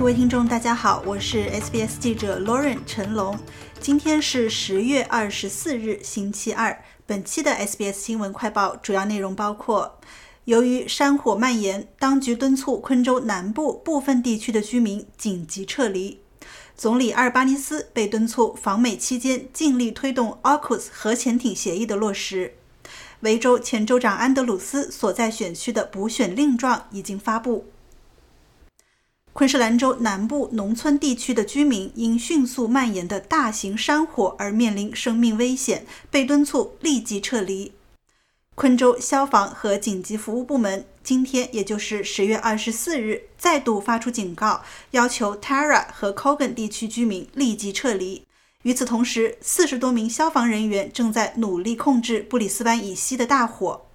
各位听众，大家好，我是 SBS 记者 Lauren 陈龙。今天是十月二十四日，星期二。本期的 SBS 新闻快报主要内容包括：由于山火蔓延，当局敦促昆州南部部分地区的居民紧急撤离；总理阿尔巴尼斯被敦促访美期间尽力推动 AUKUS 核潜艇协议的落实；维州前州长安德鲁斯所在选区的补选令状已经发布。昆士兰州南部农村地区的居民因迅速蔓延的大型山火而面临生命危险，被敦促立即撤离。昆州消防和紧急服务部门今天，也就是十月二十四日，再度发出警告，要求 Tara 和 Cogan 地区居民立即撤离。与此同时，四十多名消防人员正在努力控制布里斯班以西的大火。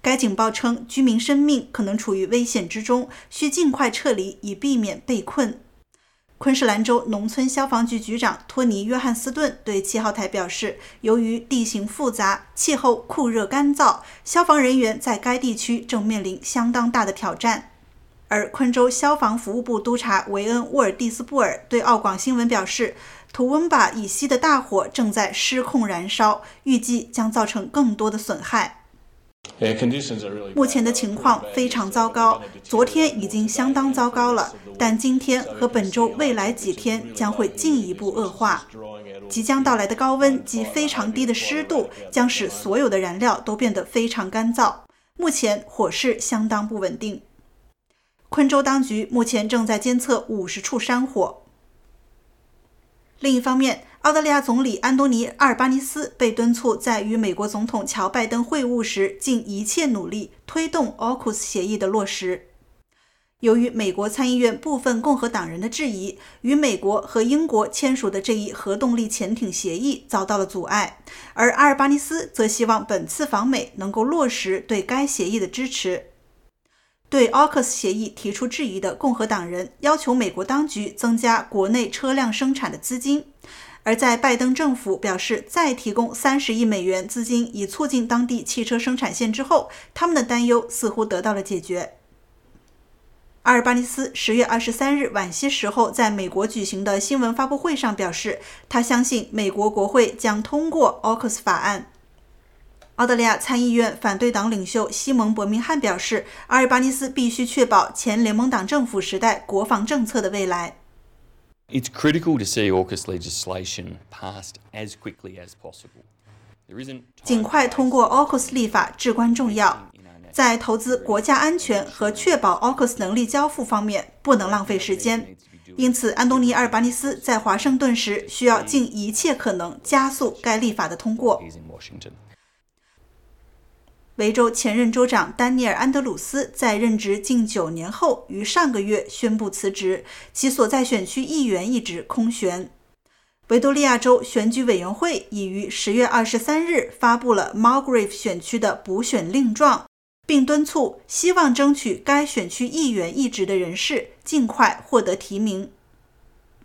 该警报称，居民生命可能处于危险之中，需尽快撤离以避免被困。昆士兰州农村消防局局长托尼·约翰斯顿对七号台表示，由于地形复杂、气候酷热干燥，消防人员在该地区正面临相当大的挑战。而昆州消防服务部督察维恩·沃尔蒂斯布尔对澳广新闻表示，图温巴以西的大火正在失控燃烧，预计将造成更多的损害。目前的情况非常糟糕，昨天已经相当糟糕了，但今天和本周未来几天将会进一步恶化。即将到来的高温及非常低的湿度将使所有的燃料都变得非常干燥。目前火势相当不稳定。昆州当局目前正在监测五十处山火。另一方面，澳大利亚总理安东尼·阿尔巴尼斯被敦促在与美国总统乔·拜登会晤时尽一切努力推动 AUKUS 协议的落实。由于美国参议院部分共和党人的质疑，与美国和英国签署的这一核动力潜艇协议遭到了阻碍，而阿尔巴尼斯则希望本次访美能够落实对该协议的支持。对 AUKUS 协议提出质疑的共和党人要求美国当局增加国内车辆生产的资金，而在拜登政府表示再提供三十亿美元资金以促进当地汽车生产线之后，他们的担忧似乎得到了解决。阿尔巴尼斯十月二十三日晚些时候在美国举行的新闻发布会上表示，他相信美国国会将通过 AUKUS 法案。澳大利亚参议院反对党领袖西蒙·伯明翰表示，阿尔巴尼斯必须确保前联盟党政府时代国防政策的未来。It's critical to see AUKUS legislation passed as quickly as possible. 尽快通过 AUKUS 立法至关重要，在投资国家安全和确保 AUKUS 能力交付方面不能浪费时间。因此，安东尼·阿尔巴尼斯在华盛顿时需要尽一切可能加速该立法的通过。维州前任州长丹尼尔·安德鲁斯在任职近九年后，于上个月宣布辞职，其所在选区议员一职空悬。维多利亚州选举委员会已于十月二十三日发布了 Mulgrave 选区的补选令状，并敦促希望争取该选区议员一职的人士尽快获得提名。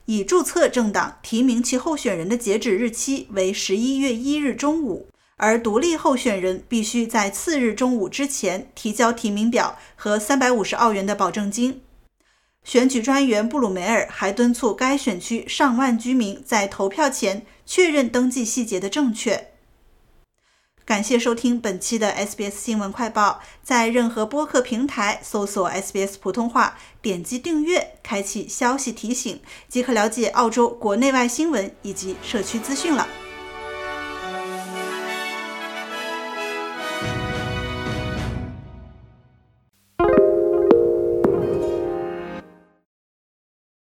已注册政党提名其候选人的截止日期为十一月一日中午。而独立候选人必须在次日中午之前提交提名表和三百五十澳元的保证金。选举专员布鲁梅尔还敦促该选区上万居民在投票前确认登记细节的正确。感谢收听本期的 SBS 新闻快报，在任何播客平台搜索 SBS 普通话，点击订阅，开启消息提醒，即可了解澳洲国内外新闻以及社区资讯了。